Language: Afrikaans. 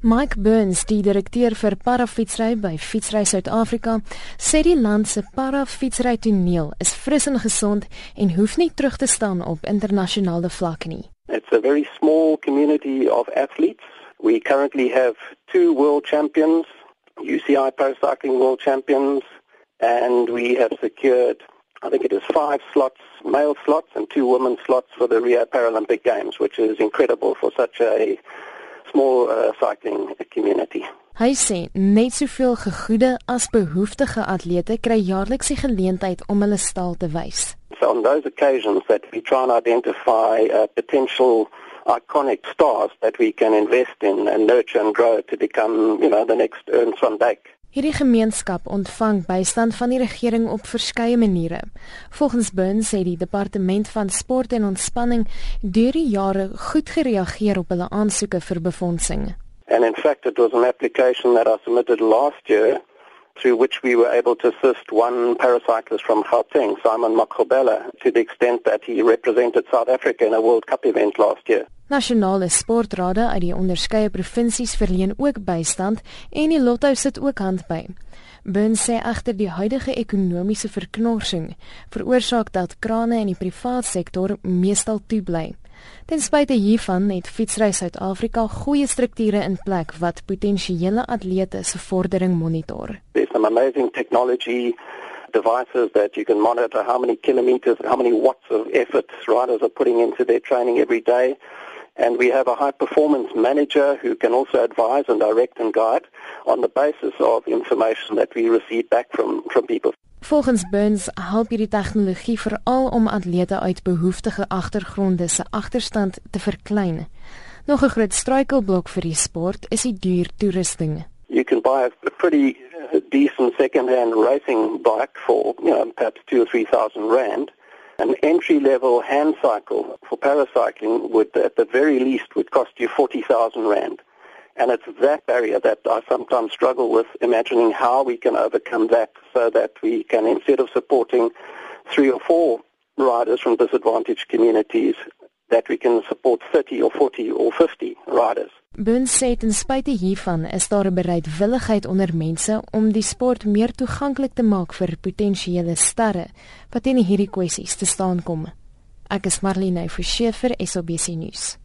Mike Burns, die direkteur vir parafietsry by Fietsry Suid-Afrika, sê die land se parafietsry toneel is fris en gesond en hoef nie terug te staan op internasionale vlak nie. It's a very small community of athletes. We currently have two world champions, UCI paracycling world champions, and we have secured I think it is five slots, male slots and two women's slots for the Rio Paralympic Games, which is incredible for such a small uh, cycling community. Hy sê net soveel gegoede as behoeftige atlete kry jaarliks die geleentheid om hulle staal te wys. So on those occasions that we try and identify uh, potential iconic stars that we can invest in and nurture and grow to become, you know, the next Ernst van Dijk. Hierdie gemeenskap ontvang bystand van die regering op verskeie maniere. Volgens Burns sê die departement van sport en ontspanning deur die jare goed gereageer op hulle aansoeke vir befondsing. And in fact it was an application that I submitted last year through which we were able to assist one paracyclist from Gauteng, Simon Makobela, to the extent that he represented South Africa in a World Cup event last year. Nasionale sportrade uit die onderskeie provinsies verleen ook bystand en die Lotto sit ook hand by. Burns sê agter die huidige ekonomiese verknorsing veroorsaak dat krane in die privaat sektor meestal toe bly. Ten spyte hiervan het Fietsry Suid-Afrika goeie strukture in plek wat potensiële atlete se vordering monitor. There's some amazing technology devices that you can monitor how many kilometers, how many watts of effort riders are putting into their training every day. And we have a high performance manager who can also advise and direct and guide on the basis of information that we receive back from, from people. Volgens Burns help hierdie tegnologie veral om atlete uit behoeftige agtergronde se agterstand te verklein. Nog 'n groot struikelblok vir die sport is die duur toerusting. You can buy a pretty uh, decent second-hand racing bike for, you know, perhaps 2 or 3000 rand. An entry-level hand cycle for paracycling would, at the very least, would cost you 40,000 rand. And it's that barrier that I sometimes struggle with imagining how we can overcome that so that we can, instead of supporting three or four riders from disadvantaged communities, that we can support 30 or 40 or 50 riders. Burns sê ten spyte hiervan is daar 'n bereidwilligheid onder mense om die sport meer toeganklik te maak vir potensiële sterre wat in hierdie kwessies te staan kom. Ek is Marlene Forsie vir SABC nuus.